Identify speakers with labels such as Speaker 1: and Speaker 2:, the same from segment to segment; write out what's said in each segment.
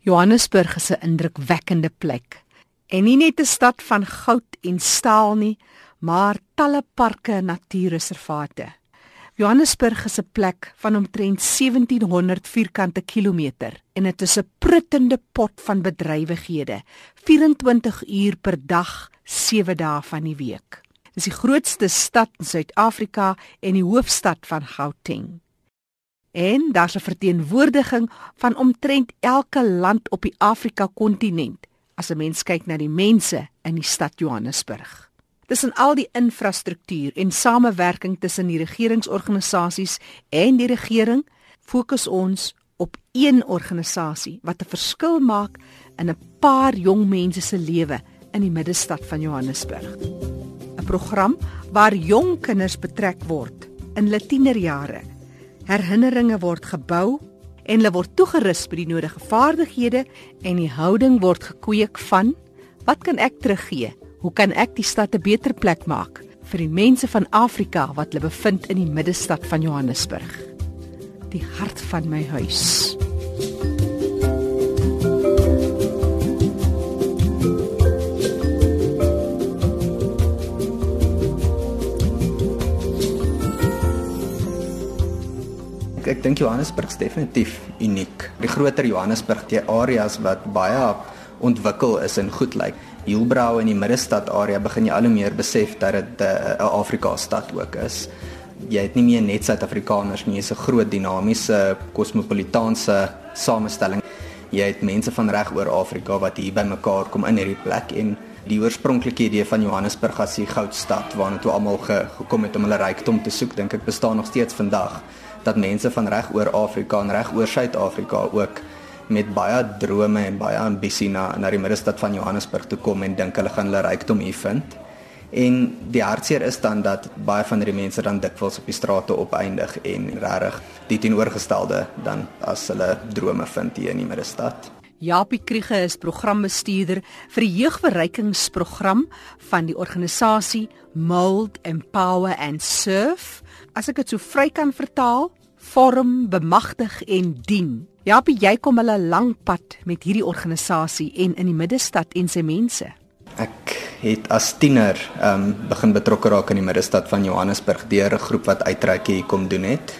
Speaker 1: Johannesburg is 'n indrukwekkende plek. En nie net 'n stad van goud en staal nie, maar talle parke en natuurreservate. Johannesburg is 'n plek van omtrent 1700 vierkante kilometer en dit is 'n pruttende pot van bedrywighede, 24 uur per dag, 7 dae van die week. Dit is die grootste stad in Suid-Afrika en die hoofstad van Gauteng. En daar's 'n verteenwoordiging van omtrent elke land op die Afrika kontinent as 'n mens kyk na die mense in die stad Johannesburg. Tussen al die infrastruktuur en samewerking tussen die regeringsorganisasies en die regering, fokus ons op een organisasie wat 'n verskil maak in 'n paar jong mense se lewe in die middestad van Johannesburg. 'n Program waar jong kinders betrek word in hulle tienerjare. Herinneringe word gebou en hulle word toegerus by die nodige vaardighede en die houding word gekweek van wat kan ek teruggee? Hoe kan ek die stad 'n beter plek maak vir die mense van Afrika wat hulle bevind in die middestad van Johannesburg? Die hart van my huis.
Speaker 2: Ek dink Johannesburg is definitief uniek. Die groter Johannesburg, die areas wat baie ontwikkel is en goed lyk. Hielbrau in die middestad area begin jy al hoe meer besef dat dit 'n Afrika stad ook is. Jy het nie meer net Suid-Afrikaners nie, jy's 'n groot dinamiese kosmopolitaanse samestelling. Jy het mense van reg oor Afrika wat hier bymekaar kom in hierdie plek en die oorspronklike idee van Johannesburg as die goudstad waarna toe almal ge, gekom het om hulle rykdom te soek, dink ek bestaan nog steeds vandag dat mense van reg oor Afrika en reg oor Suid-Afrika ook met baie drome en baie ambisie na na die middestad van Johannesburg toe kom en dink hulle gaan hulle rykdom hier vind. En die hartseer is dan dat baie van hierdie mense dan dikwels op die strate opeindig en regtig die teenoorgestelde dan as hulle drome vind hier in die middestad.
Speaker 1: Japie Kriege is programbestuurder vir die jeugverrykingsprogram van die organisasie Mold Empower and Serve. As ek dit so vry kan vertaal, vorm, bemagtig en dien. Japie, jy kom 'n lang pad met hierdie organisasie en in die middestad en sy mense.
Speaker 2: Ek het as tiener um, begin betrokke raak in die middestad van Johannesburg deur 'n groep wat uitreike hier kom doen het.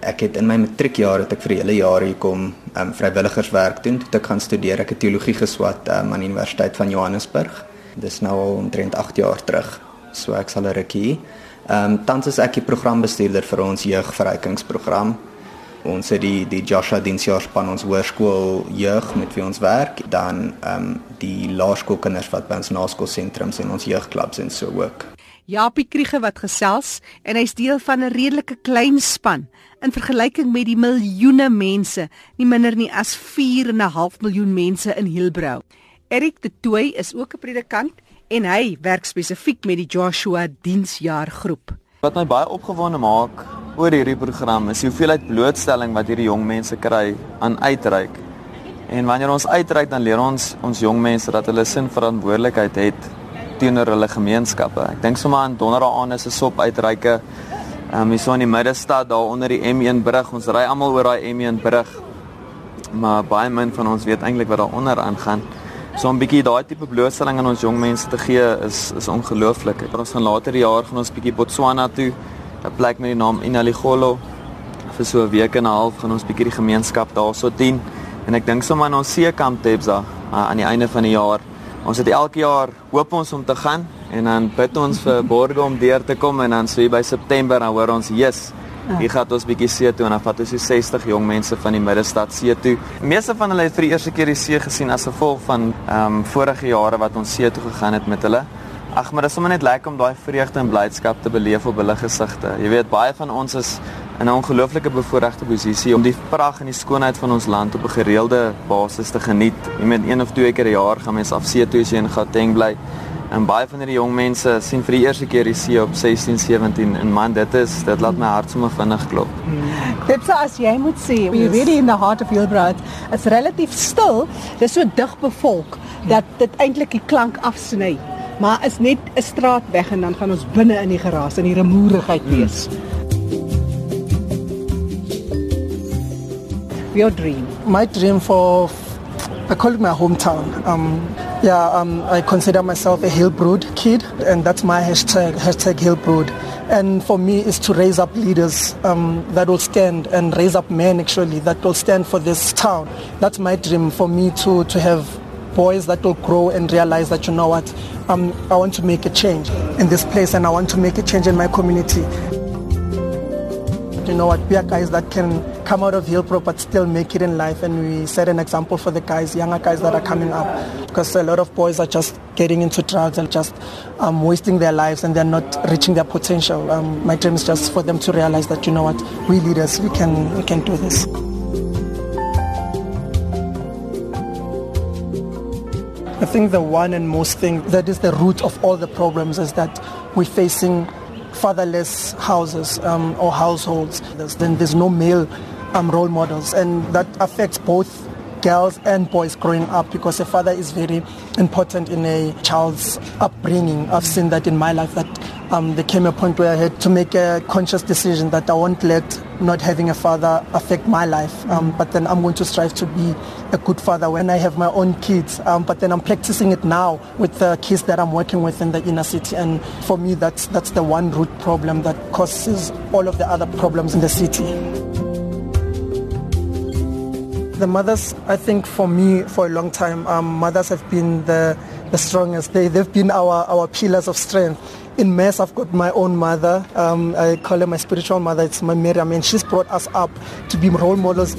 Speaker 2: Ek het in my matriekjaar het ek vir 'n hele jaar hier kom um, vrywilligerswerk doen. Toe ek gaan studeer, ek het teologie geswat um, aan die Universiteit van Johannesburg. Dis nou al omtrent 8 jaar terug. So ek sal 'n rukkie. Ehm um, tans is ek die programbestuurder vir ons jeugverrykingsprogram ons het die die Joshua diensjaarspan ons hoërskool jeug met wie ons werk dan ehm um, die laerskoolkinders wat by ons naskoolsentrums en ons jeugklubs en so ook.
Speaker 1: Japie Kriege wat gesels en hy's deel van 'n redelike klein span in vergelyking met die miljoene mense, nie minder nie as 4 en 'n half miljoen mense in Hielbrau. Erik de Tooi is ook 'n predikant en hy werk spesifiek met die Joshua diensjaargroep.
Speaker 3: Wat my baie opgewonde maak oor hierdie program is die hoeveelheid blootstelling wat hierdie jong mense kry aan uitreik. En wanneer ons uitreik dan leer ons ons jong mense dat hulle sin verantwoordelikheid het teenoor hulle gemeenskappe. Ek dink sommer aan Donderdae is 'n sop uitreike. Ehm um, hier so in die middestad daar onder die M1 brug. Ons ry almal oor daai M1 brug. Maar baie min van ons weet eintlik wat daaronder aangaan. So 'n bietjie daai tipe blootstelling aan ons jong mense te gee is is ongelooflik. Ons gaan later die jaar gaan ons bietjie Botswana toe 'n plek met die naam Inaligolo. Vir so 'n week en 'n half gaan ons bietjie die gemeenskap daarso dien. En ek dink sommer aan ons seekamp Tebsa aan die einde van die jaar. Ons het elke jaar hoop ons om te gaan en dan bid ons vir borge om deur te kom en dan so hier by September dan hoor ons yes. Hier gaan ons bietjie see toe en dan vat ons so 60 jong mense van die middestad see toe. Die meeste van hulle het vir die eerste keer die see gesien as gevolg van ehm um, vorige jare wat ons see toe gegaan het met hulle. Ag, maar dit is sommer net lekker om daai vreugde en blydskap te beleef op hulle gesigte. Jy weet baie van ons is in 'n ongelooflike bevoordeelde posisie om die pragt en die skoonheid van ons land op 'n gereelde basis te geniet. Jy met een of twee keer 'n jaar gaan mense af see toe as jy in Gauteng bly. En baie van hierdie jong mense sien vir die eerste keer die see op 16, 17 en man, dit is dit laat my hart sommer vinnig klop.
Speaker 1: Dit sê as jy moet sê, we really in the heart of Hillbrow. Dit's relatief stil. Dit is so dig bevolk dat dit eintlik die klank afsny maar is net 'n straat weg en dan gaan ons binne in die geraas in die remoerigheid wees. Hmm. Your dream.
Speaker 4: My dream for I call it my hometown. Um, yeah, um, I consider myself a Hillbrood kid, and that's my hashtag, hashtag Hillbrood. And for me, is to raise up leaders um, that will stand and raise up men actually that will stand for this town. That's my dream for me to, to have boys that will grow and realize that, you know what, um, I want to make a change in this place and I want to make a change in my community. You know what, we are guys that can come out of Hillbrook but still make it in life and we set an example for the guys, younger guys that are coming up because a lot of boys are just getting into drugs and just um, wasting their lives and they're not reaching their potential. Um, my dream is just for them to realize that, you know what, we leaders, we can, we can do this. I think the one and most thing that is the root of all the problems is that we're facing fatherless houses um, or households. There's, then there's no male um, role models, and that affects both girls and boys growing up because a father is very important in a child's upbringing. I've seen that in my life that um, there came a point where I had to make a conscious decision that I won't let not having a father affect my life. Um, but then I'm going to strive to be a good father when I have my own kids. Um, but then I'm practicing it now with the kids that I'm working with in the inner city. And for me, that's, that's the one root problem that causes all of the other problems in the city. The mothers, I think for me, for a long time, um, mothers have been the, the strongest. They, they've been our, our pillars of strength. In Mass, I've got my own mother. Um, I call her my spiritual mother. It's my Miriam, and she's brought us up to be role models.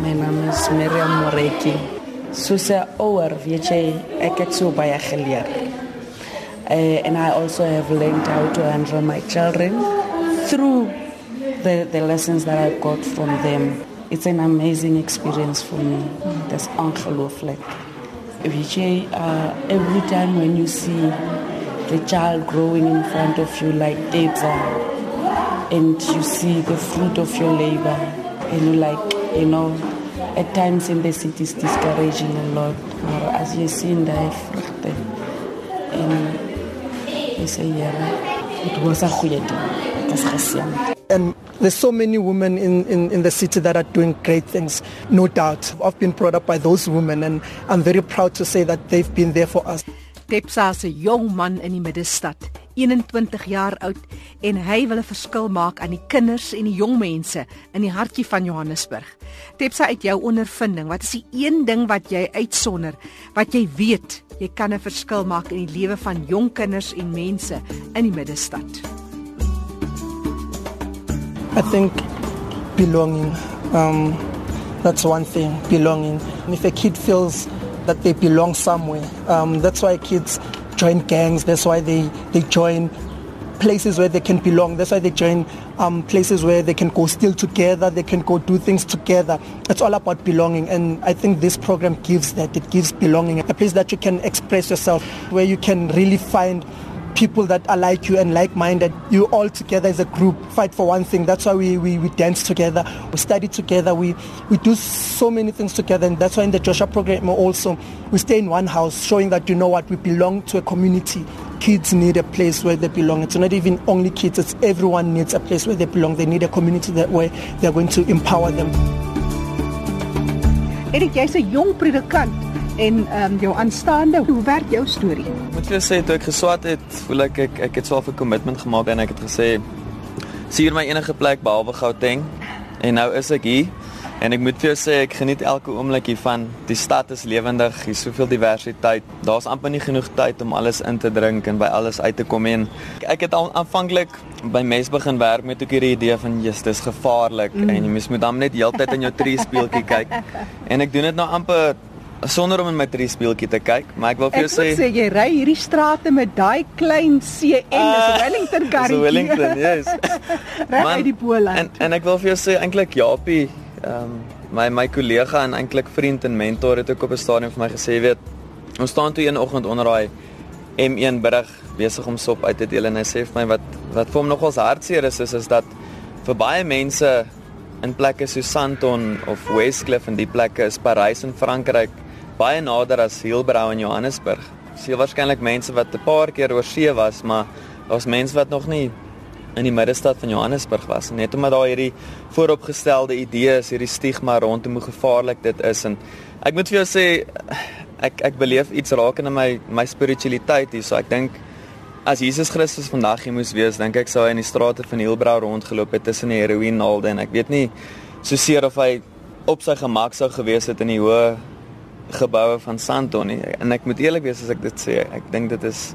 Speaker 5: My name is Miriam Moreki. Baie geleer. Uh, and I also have learned how to handle my children through the, the lessons that I got from them. It's an amazing experience for me. That's ongelooflijk. Weet jy, uh, every time when you see the child growing in front of you like Tebza, and you see the fruit of your labor, and you like, you know, at times in the city it's discouraging a lot. Maar as jy sien daai vrugte en jy sê ja, dit was 'n goeie was geseën.
Speaker 4: And there's so many women in, in, in the city that are doing great things, no doubt. I've been brought up by those women and I'm very proud to say that they've been there for us.
Speaker 1: Tepsa is 'n jong man in die middestad, 21 jaar oud en hy wil 'n verskil maak aan die kinders en die jong mense in die hartjie van Johannesburg. Tepsa uit jou ondervinding, wat is die een ding wat jy uitsonder wat jy weet jy kan 'n verskil maak in die lewe van jong kinders en mense in die middestad?
Speaker 4: I think belonging. Um, that's one thing, belonging. If a kid feels that they belong somewhere, um, that's why kids join gangs. That's why they, they join places where they can belong. That's why they join um, places where they can go steal together, they can go do things together. It's all about belonging. And I think this program gives that. It gives belonging. A place that you can express yourself, where you can really find people that are like you and like-minded. You all together as a group fight for one thing. That's why we, we, we dance together, we study together, we, we do so many things together. And that's why in the Joshua program also, we stay in one house, showing that, you know what, we belong to a community. Kids need a place where they belong. It's not even only kids, it's everyone needs a place where they belong. They need a community that where they're going to empower them.
Speaker 1: Erik, jy's 'n jong predikant en ehm um, jou aanstaande, hoe werk jou storie?
Speaker 3: Moet vir sê toe ek geswat het, voel ek ek ek het self 'n kommitment gemaak en ek het gesê stuur my enige plek behalwe Gauteng en nou is ek hier en ek moet vir jou sê ek geniet elke oomblik hiervan. Die stad is lewendig, hier's soveel diversiteit. Daar's amper nie genoeg tyd om alles in te drink en by alles uit te kom en ek het al aanvanklik by mes begin werk met ook hierdie idee van jy's dis gevaarlik mm. en jy mens moet dan net heeltyd in jou tree speeltjie kyk. En ek doen dit nou amper sonder om in my tree speeltjie te kyk, maar ek wil vir jou sê
Speaker 1: Ek sê jy ry hierdie strate met daai klein CN, uh, dis Wellington karretjie.
Speaker 3: Dis Wellington, yes.
Speaker 1: Reg uit die Poland.
Speaker 3: En en ek wil vir jou sê eintlik Japie, ehm um, my my kollega en eintlik vriend en mentor het ook op 'n stadium vir my gesê, weet, ons staan toe een oggend onder daai M1 brug besig om sop uit te deel en hy sê vir my wat wat vir hom nogals hartseer is is is dat vir baie mense in plekke so Sandton of Westcliff en die plekke is Parys in Frankryk baie nader as Hielbrau in Johannesburg. Sien waarskynlik mense wat 'n paar keer oor see was, maar daar's mense wat nog nie in die middestad van Johannesburg was. Net omdat daar hierdie vooropgestelde idees, hierdie stigma rondom hoe gevaarlik dit is. En ek moet vir jou sê ek ek beleef iets in my my spiritualiteit hier. So ek dink as Jesus Christus vandag hier moes wees dink ek sou hy in die strate van Hielbrau rondgeloop het tussen die heroïne naalde en ek weet nie so seer of hy op sy gemak sou gewees het in die hoë geboue van Santoni en ek moet eerlik wees as ek dit sê ek dink dit is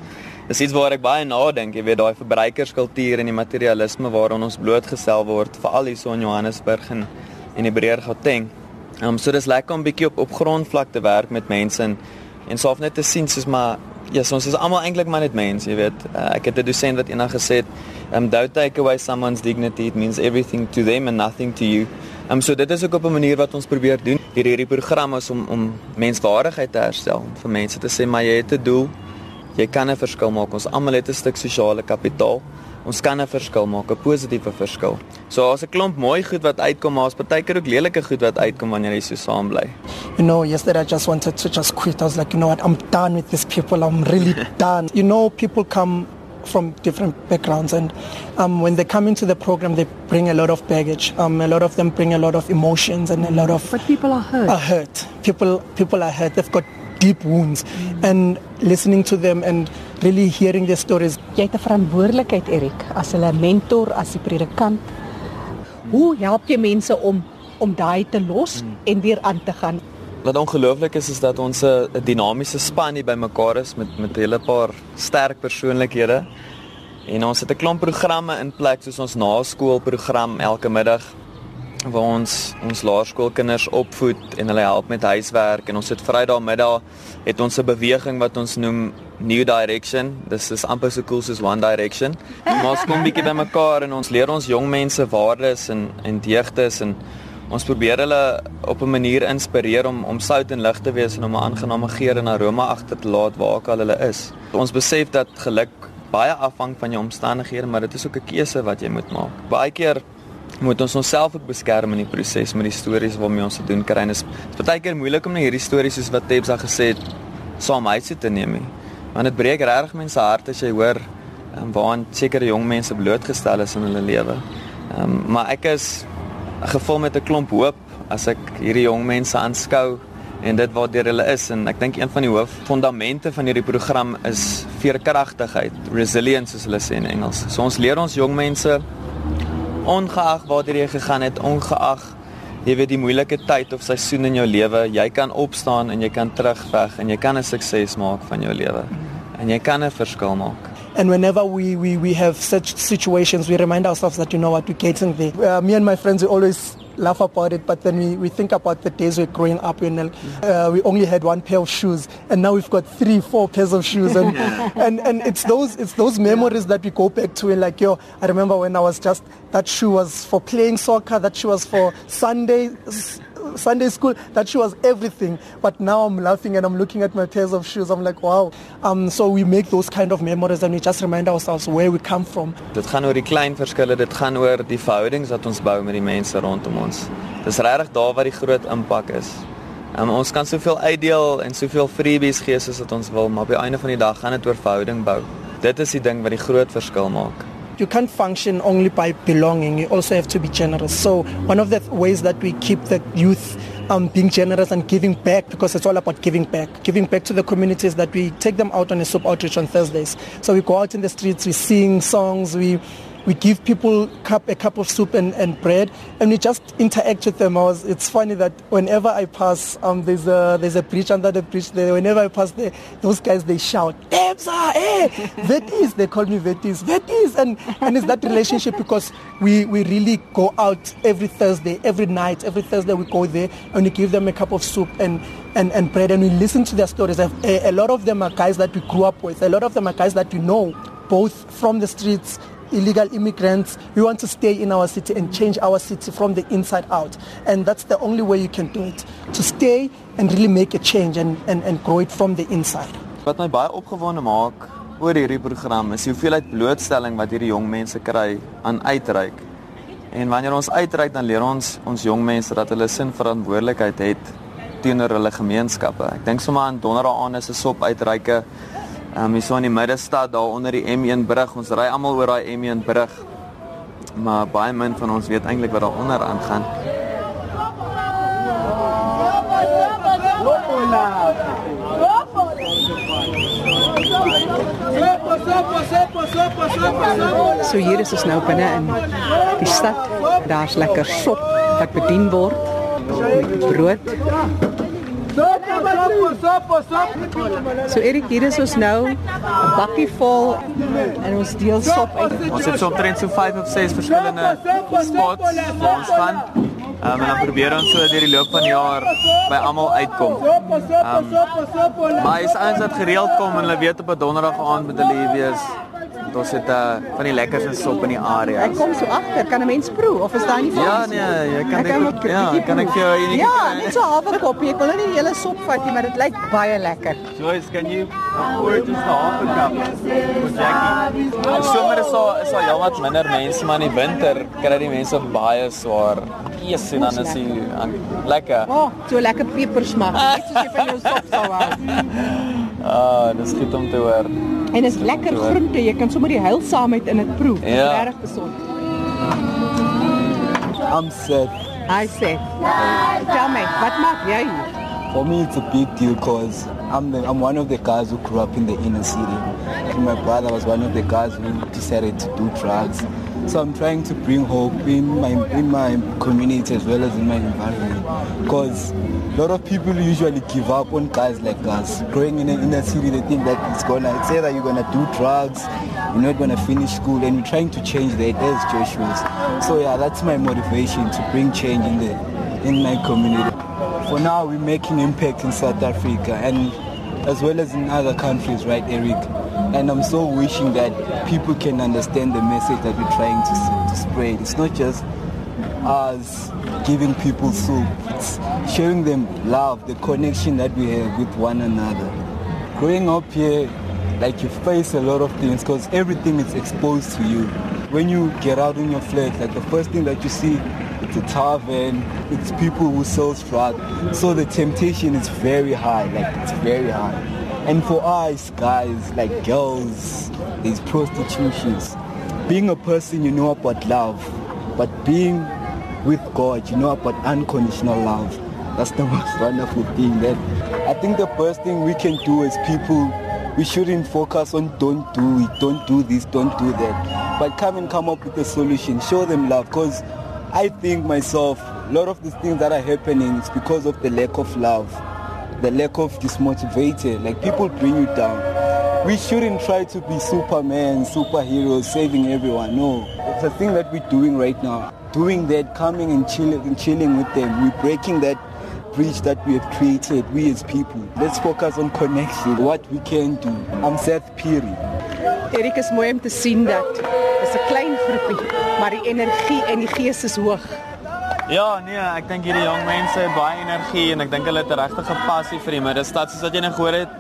Speaker 3: dis iets waar ek baie nadink jy weet daai verbruikerskultuur en die materialisme waaraan ons blootgestel word veral hier so in Johannesburg en en die breër Gauteng. Ehm um, so dis lekker om bietjie op op grondvlak te werk met mense en en soof net te sien soos maar ja yes, ons is almal eintlik maar net mense jy weet uh, ek het 'n dosent wat eendag gesê het um don't take away someone's dignity it means everything to them and nothing to you. Ehm um, so dit is ook op 'n manier wat ons probeer doen. Hier hierdie program is om om menswaardigheid te herstel vir mense te sê maar jy het 'n doel. Jy kan 'n verskil maak. Ons almal het 'n stuk sosiale kapitaal. Ons kan 'n verskil maak 'n positiewe verskil. So as 'n klomp mooi goed wat uitkom maar as partykeer ook lelike goed wat uitkom wanneer jy so saam bly.
Speaker 4: You know yesterday i just wanted to just quit. I was like you know what? I'm done with these people. I'm really done. You know people come from different backgrounds. And um, when they come into the program, they bring a lot of baggage. Um, a lot of them bring a lot of emotions and a lot of.
Speaker 1: But people are hurt.
Speaker 4: Are hurt. People, people are hurt. They've got deep wounds. Mm. And listening to them and really hearing their stories.
Speaker 1: Jy het 'n verantwoordelikheid, Erik, as 'n mentor, as 'n predikant. Hoe help jy mense om om daai te los mm. en weer aan te gaan?
Speaker 3: Wat ongelooflik is is dat ons 'n dinamiese span hier bymekaar is met met 'n hele paar sterk persoonlikhede. En ons het 'n klomp programme in plek soos ons naskoolprogram elke middag waar ons ons laerskoolkinders opvoed en hulle help met huiswerk en ons het Vrydag middag het ons 'n beweging wat ons noem New Direction. Dis is amper so cool soos One Direction. Maar ons kom bietjie bymekaar en ons leer ons jong mense waardes en en deugdes en Ons probeer hulle op 'n manier inspireer om om sout en lig te wees en om 'n aangename geur en aroma agter te laat waar ook al hulle is. Ons besef dat geluk baie afhang van jou omstandighede, maar dit is ook 'n keuse wat jy moet maak. Baie keer moet ons onsself ook beskerm in die proses met die stories waarmee ons te doen kry. Dit is baie keer moeilik om na hierdie stories soos wat Tebsa gesê het saam uit te neem nie. Want dit breek regtig mense harte as jy hoor um, waaraan sekere jong mense blootgestel is in hulle lewe. Um, maar ek is gevul met 'n klomp hoop as ek hierdie jong mense aanskou en dit waartoe hulle is en ek dink een van die hoof fondamente van hierdie program is veerkragtigheid, resilience soos hulle sê in Engels. So ons leer ons jong mense ongeag waartoe jy gegaan het, ongeag jy weet die moeilike tyd of seisoen in jou lewe, jy kan opstaan en jy kan terugveg en jy kan 'n sukses maak van jou lewe. En jy kan 'n verskil maak.
Speaker 4: And whenever we, we, we have such situations, we remind ourselves that, you know what, we're getting there. Uh, me and my friends, we always laugh about it, but then we, we think about the days we're growing up when uh, we only had one pair of shoes, and now we've got three, four pairs of shoes, and, and, and it's those it's those memories that we go back to. And like, yo, I remember when I was just that shoe was for playing soccer, that shoe was for Sunday Sunday school, that shoe was everything. But now I'm laughing and I'm looking at my pairs of shoes. I'm like, wow. Um, so we make those kind of memories and we just remind ourselves where we come from.
Speaker 3: Dit gaan oor die klein verskille, dit gaan oor die verhoudings wat ons bou met die mense rondom ons. Dis regtig daar waar die groot impak is. Um, ons kan soveel uitdeel en soveel freebies gee soos wat ons wil, maar op die einde van die dag gaan dit oor verhouding bou. Dit is die ding wat die groot verskil maak.
Speaker 4: You can't function only by belonging. You also have to be generous. So one of the ways that we keep the youth um, being generous and giving back because it's all about giving back. Giving back to the communities that we take them out on a soup outreach on Thursdays. So we go out in the streets, we sing songs, we we give people cup, a cup of soup and, and bread, and we just interact with them. Was, it's funny that whenever I pass, um, there's a there's a bridge under the bridge there. Whenever I pass there, those guys they shout, "Debza, hey, Vetis!" They call me Vetis, Vetis, and and it's that relationship because we we really go out every Thursday, every night, every Thursday we go there and we give them a cup of soup and and, and bread and we listen to their stories. A, a lot of them are guys that we grew up with. A lot of them are guys that we know both from the streets illegal immigrants. We want to stay in our city and change our city from the inside out. And that's the only way you can do it. To stay and really make a change and, and, and grow it from the inside.
Speaker 3: Wat my baie opgewonde maak oor hierdie program is die hoeveelheid blootstelling wat hierdie jong mense kry aan uitreik. En wanneer ons uitreik dan leer ons ons jong mense dat hulle sin verantwoordelikheid het teenoor hulle gemeenskappe. Ek dink sommer aan donderdae aan is 'n sop uitreike Ehm um, hier so in die middestad daar onder die M1 brug. Ons ry almal oor daai M1 brug. maar baie min van ons weet eintlik wat daaronder aangaan.
Speaker 1: So hier is ons nou binne in die stad. Daar's lekker sop wat bedien word brood. So Erik, hier is ons nou 'n bakkie vol en ons deel sop uit.
Speaker 3: Ons het so omtrent so 5 of 6 verskillende spots waar ons gaan. Um, en dan probeer ons so deur die loop van die jaar by almal uitkom. Um, maar is ouens wat gereeld kom en hulle weet op 'n donderdag aand met hulle hier wees. Ons het uh, van die lekkerste sop in die area.
Speaker 1: Ek kom so agter, kan 'n mens proe of is daar nie vir
Speaker 3: Ja
Speaker 1: ons
Speaker 3: nee, jy kan
Speaker 1: Ek kan
Speaker 3: ook ja,
Speaker 1: bietjie
Speaker 3: kan ek vir jou enige
Speaker 1: Ja, net so halwe koppie. Ek wil nou nie die hele sop vat nie, maar dit lyk baie lekker.
Speaker 3: Joyce, can you afford just half a cup for Jackie? In somer is daar is daar heelwat minder mense, maar in die winter kry die mense baie swaar. Yes, en dan is aan- lekker.
Speaker 1: O, oh, so lekker pepersmaak, net soos jy van jou sop sou hou.
Speaker 3: Ah, dis goed om te hoor.
Speaker 1: En is lekker groente, jy kan sommer die heilsaamheid in dit proe. Dit is
Speaker 3: Ja.
Speaker 1: Regtig.
Speaker 6: I'm sad.
Speaker 1: Hy sê, "Tell me, wat maak jy hier?"
Speaker 6: For me, it's a big deal because I'm the, I'm one of the guys who grew up in the inner city. And my brother was one of the guys who decided to do drugs. So I'm trying to bring hope in my in my community as well as in my environment. Because a lot of people usually give up on guys like us. Growing in an inner city, they think that it's gonna it's either you're gonna do drugs, you're not gonna finish school, and we're trying to change that as Joshua's. So yeah, that's my motivation to bring change in the in my community. For now, we're making impact in South Africa and as well as in other countries, right, Eric? And I'm so wishing that people can understand the message that we're trying to, to spread. It's not just us giving people soup, it's showing them love, the connection that we have with one another. Growing up here, like you face a lot of things because everything is exposed to you. When you get out in your flat, like the first thing that you see, it's a tavern, it's people who sell drugs. So the temptation is very high, like it's very high. And for us guys, like girls, there's prostitutions. Being a person, you know about love, but being with God, you know about unconditional love. That's the most wonderful thing. That I think the best thing we can do as people, we shouldn't focus on don't do it, don't do this, don't do that, but come and come up with a solution. Show them love, because I think myself, a lot of these things that are happening is because of the lack of love, the lack of dismotivated. Like people bring you down. We shouldn't try to be Superman, superheroes, saving everyone. No, it's a thing that we're doing right now. Doing that, coming and chilling, and chilling with them. We're breaking that bridge that we have created, we as people. Let's focus on connection, what we can do. I'm Seth Piri.
Speaker 1: Erik is mooi om te sien dat dis 'n klein groepie, maar die energie en die gees is hoog.
Speaker 3: Ja, nee, ek dink hierdie jong mense het baie energie en ek dink hulle het 'n regte passie vir die middestad soos wat jy net gehoor het.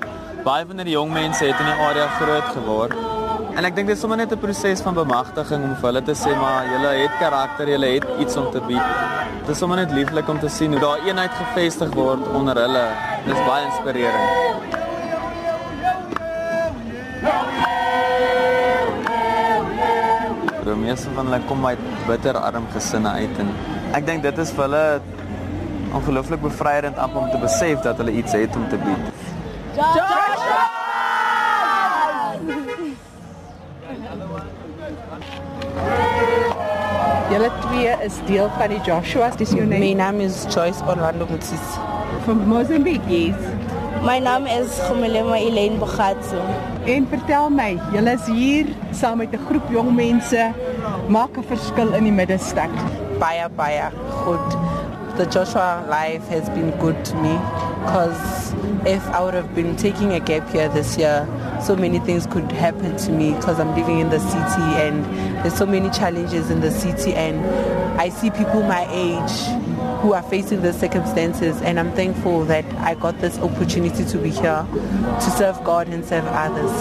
Speaker 3: Baie van hierdie jong mense het in die area groot geword. En ek dink dit is sommer net 'n proses van bemagtiging om vir hulle te sê maar julle het karakter, julle het iets om te bied. Dit is sommer net lieflik om te sien hoe daar eenheid gevestig word onder hulle. Dit is baie inspirerend. Die meeste van hulle kom uit bitterarm gesinne uit en ek dink dit is vir hulle ongelooflik amper om te besef dat hulle iets het om te bied.
Speaker 1: Julle twee is deel van die Joshua's, dis jou
Speaker 5: My
Speaker 1: naam
Speaker 5: name is Joyce Orlando Mutsis.
Speaker 1: van Mozambique. Yes.
Speaker 7: My naam is Gumelema Elaine Bogatso.
Speaker 1: En vertel my, julle is hier saam met 'n groep jong mense, maak 'n verskil in die middestad.
Speaker 5: Baya Baya good. The Joshua life has been good to me because if I would have been taking a gap year this year, so many things could happen to me because I'm living in the city and there's so many challenges in the city and I see people my age who are facing the circumstances and I'm thankful that I got this opportunity to be here to serve God and serve others.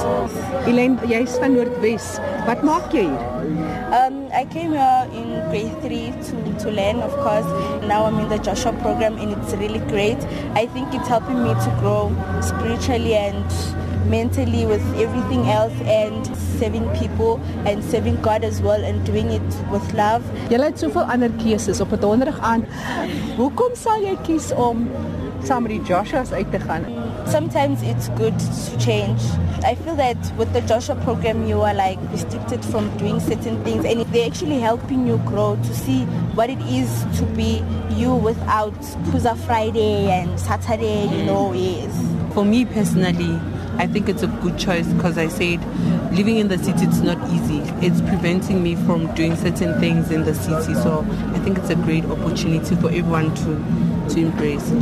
Speaker 1: Elaine, jy's van Noordwes. Wat maak jy hier?
Speaker 7: Um, I came here in grade three to, to learn, of course. Now I'm in the Joshua program and it's really great. I think it's helping me to grow spiritually and mentally with everything else and serving people and serving God as well and doing it with love.
Speaker 1: Jy het soveel ander keuses op 'n donderdag aan. Hoekom sal jy kies om saam met die Joshua's uit te gaan?
Speaker 7: Sometimes it's good to change. I feel that with the Joshua program, you are like restricted from doing certain things, and they're actually helping you grow to see what it is to be you without Puza Friday and Saturday, you know, yes.
Speaker 8: For me personally, I think it's a good choice because I said living in the city it's not easy. It's preventing me from doing certain things in the city. So I think it's a great opportunity for everyone to to embrace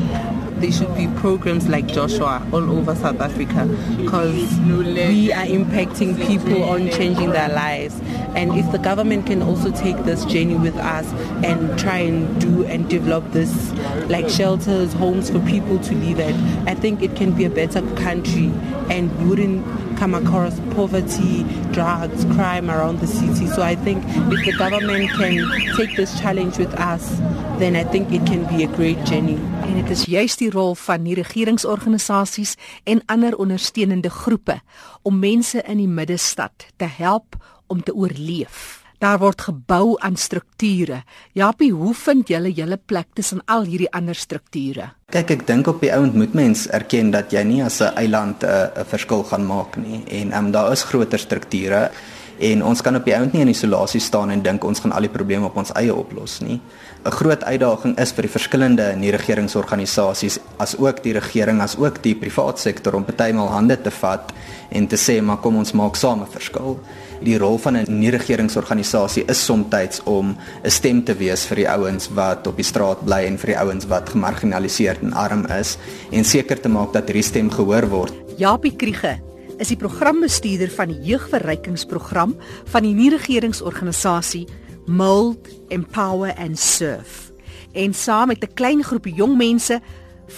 Speaker 8: there should be programs like Joshua all over South Africa because we are impacting people on changing their lives. And if the government can also take this journey with us and try and do and develop this like shelters, homes for people to live at, I think it can be a better country and wouldn't come across poverty, drugs, crime around the city. So I think if the government can take this challenge with us, then I think it can be a great journey.
Speaker 1: En dit is juist die rol van die regeringsorganisasies en ander ondersteunende groepe om mense in die middestad te help om te oorleef. Daar word gebou aan strukture. Japie, hoe vind julle julle plek tussen al hierdie ander strukture?
Speaker 2: Kyk, ek dink op die ouend moet mens erken dat jy nie as 'n eiland 'n verskil gaan maak nie en um, daar is groter strukture en ons kan op die ouend nie in isolasie staan en dink ons gaan al die probleme op ons eie oplos nie. 'n Groot uitdaging is vir die verskillende nie-regeringsorganisasies as ook die regering as ook die private sektor om partymal hande te vat en te sê maar kom ons maak saam 'n verskil die rol van 'n nie-regeringsorganisasie is soms om 'n stem te wees vir die ouens wat op die straat bly en vir die ouens wat gemarginaliseerd en arm is en seker te maak dat hierdie stem gehoor word.
Speaker 1: Japie Kriege is die programbestuurder van die jeugverrykingsprogram van die nie-regeringsorganisasie Mold Empower and Serve. En saam met 'n klein groepie jong mense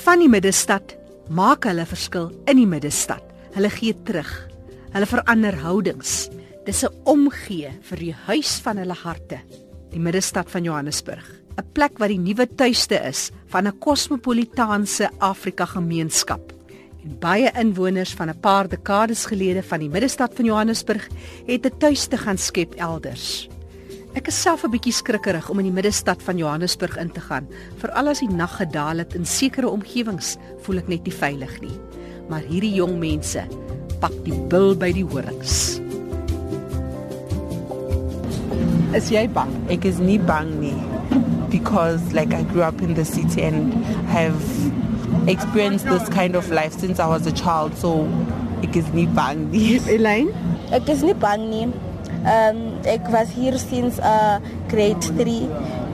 Speaker 1: van die middestad maak hulle verskil in die middestad. Hulle gee terug. Hulle verander houdings. Dis 'n omgee vir die huis van hulle harte, die middestad van Johannesburg, 'n plek wat die nuwe tuiste is van 'n kosmopolitaanse Afrika gemeenskap. En baie inwoners van 'n paar dekades gelede van die middestad van Johannesburg het 'n tuiste gaan skep elders. Ek is self 'n bietjie skrikkerig om in die middestad van Johannesburg in te gaan, veral as die nag gedaal het in sekere omgewings, voel ek net nie veilig nie. Maar hierdie jong mense pak die bil by die horings.
Speaker 8: Is jy bang? Ek is nie bang nie because like I grew up in the city and have experienced this kind of life since I was a child so ek is nie bang nie.
Speaker 1: Elaine?
Speaker 7: Ek is nie bang nie. Um ek was hier since uh grade 3.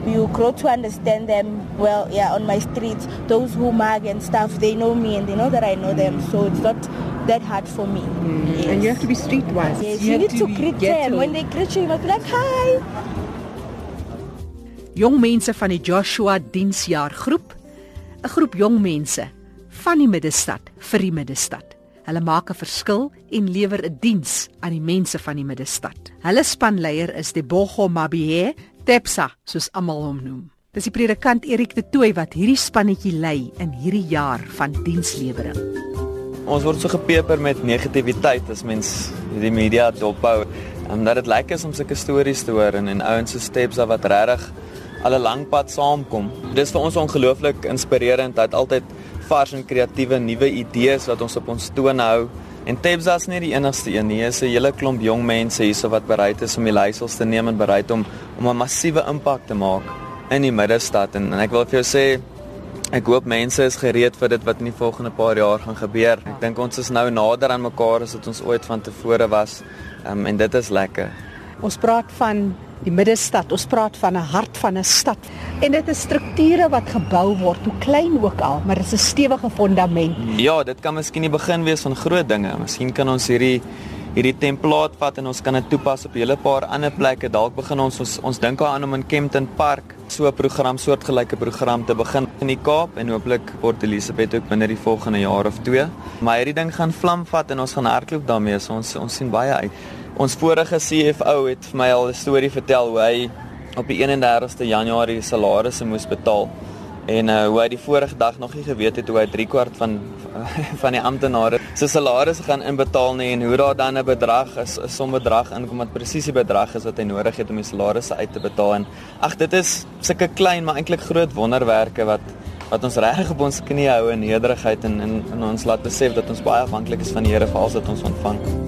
Speaker 7: You grow to understand them well yeah on my streets. Those who mug and stuff they know me and they know that I know them so it's not that hard for me.
Speaker 1: Mm. Yes. And you have to be streetwise.
Speaker 7: Yes, you, you need to, to greet them. When they greet you, you must be like, hi.
Speaker 1: Jong mense van die Joshua Diensjaar groep, 'n groep jong mense van die middestad vir die middestad. Hulle maak 'n verskil en lewer 'n diens aan die mense van die middestad. Hulle spanleier is Debogo Mabie, Tepsa, soos almal hom noem. Dis die predikant Erik de Tooy wat hierdie spannetjie lei in hierdie jaar van dienslewering.
Speaker 3: Ons word so gepeper met negativiteit as mens die media dophou. Omdat dit lyk is om sulke stories te hoor en en ouens se steps wat regtig al 'n lang pad saamkom. Dis vir ons ongelooflik inspirerend dat altyd vars en kreatiewe nuwe idees wat ons op ons toon hou. En Tebsa is nie die enigste een nie. Hier is 'n hele klomp jong mense hierso wat bereid is om die leiersels te neem en bereid om om 'n massiewe impak te maak in die middestad en, en ek wil vir jou sê Ek hoop mense is gereed vir dit wat in die volgende paar jaar gaan gebeur. Ek dink ons is nou nader aan mekaar as wat ons ooit van tevore was. Um, en dit is lekker.
Speaker 1: Ons praat van die middestad. Ons praat van 'n hart van 'n stad. En dit is strukture wat gebou word, hoe klein ook al, maar dit is 'n stewige fondament.
Speaker 3: Ja, dit kan miskien die begin wees van groot dinge. Miskien kan ons hierdie hierdie template vat en ons kan dit toepas op 'n hele paar ander plekke. Dalk begin ons ons, ons dink aan om in Kempton Park so 'n program, soortgelyke program te begin in die Kaap en hooplik Port Elizabeth ook binne die volgende jaar of 2. Maar hierdie ding gaan vlam vat en ons gaan hardloop daarmee. So ons ons sien baie uit. Ons vorige CFO het vir my al 'n storie vertel hoe hy op die 31ste Januarie salarisse moes betaal en uh, hoe hy die vorige dag nog nie geweet het hoe hy 3 kwart van van die amptenare se salaris gaan inbetaal nie en hoe daar dan 'n bedrag is 'n som bedrag inkom wat presies die bedrag is wat hy nodig het om die salarisse uit te betaal en ag dit is sulke klein maar eintlik groot wonderwerke wat wat ons regtig op ons knie hou in nederigheid en in, in ons laat besef dat ons baie afhanklik is van die Here vir alles wat ons ontvang.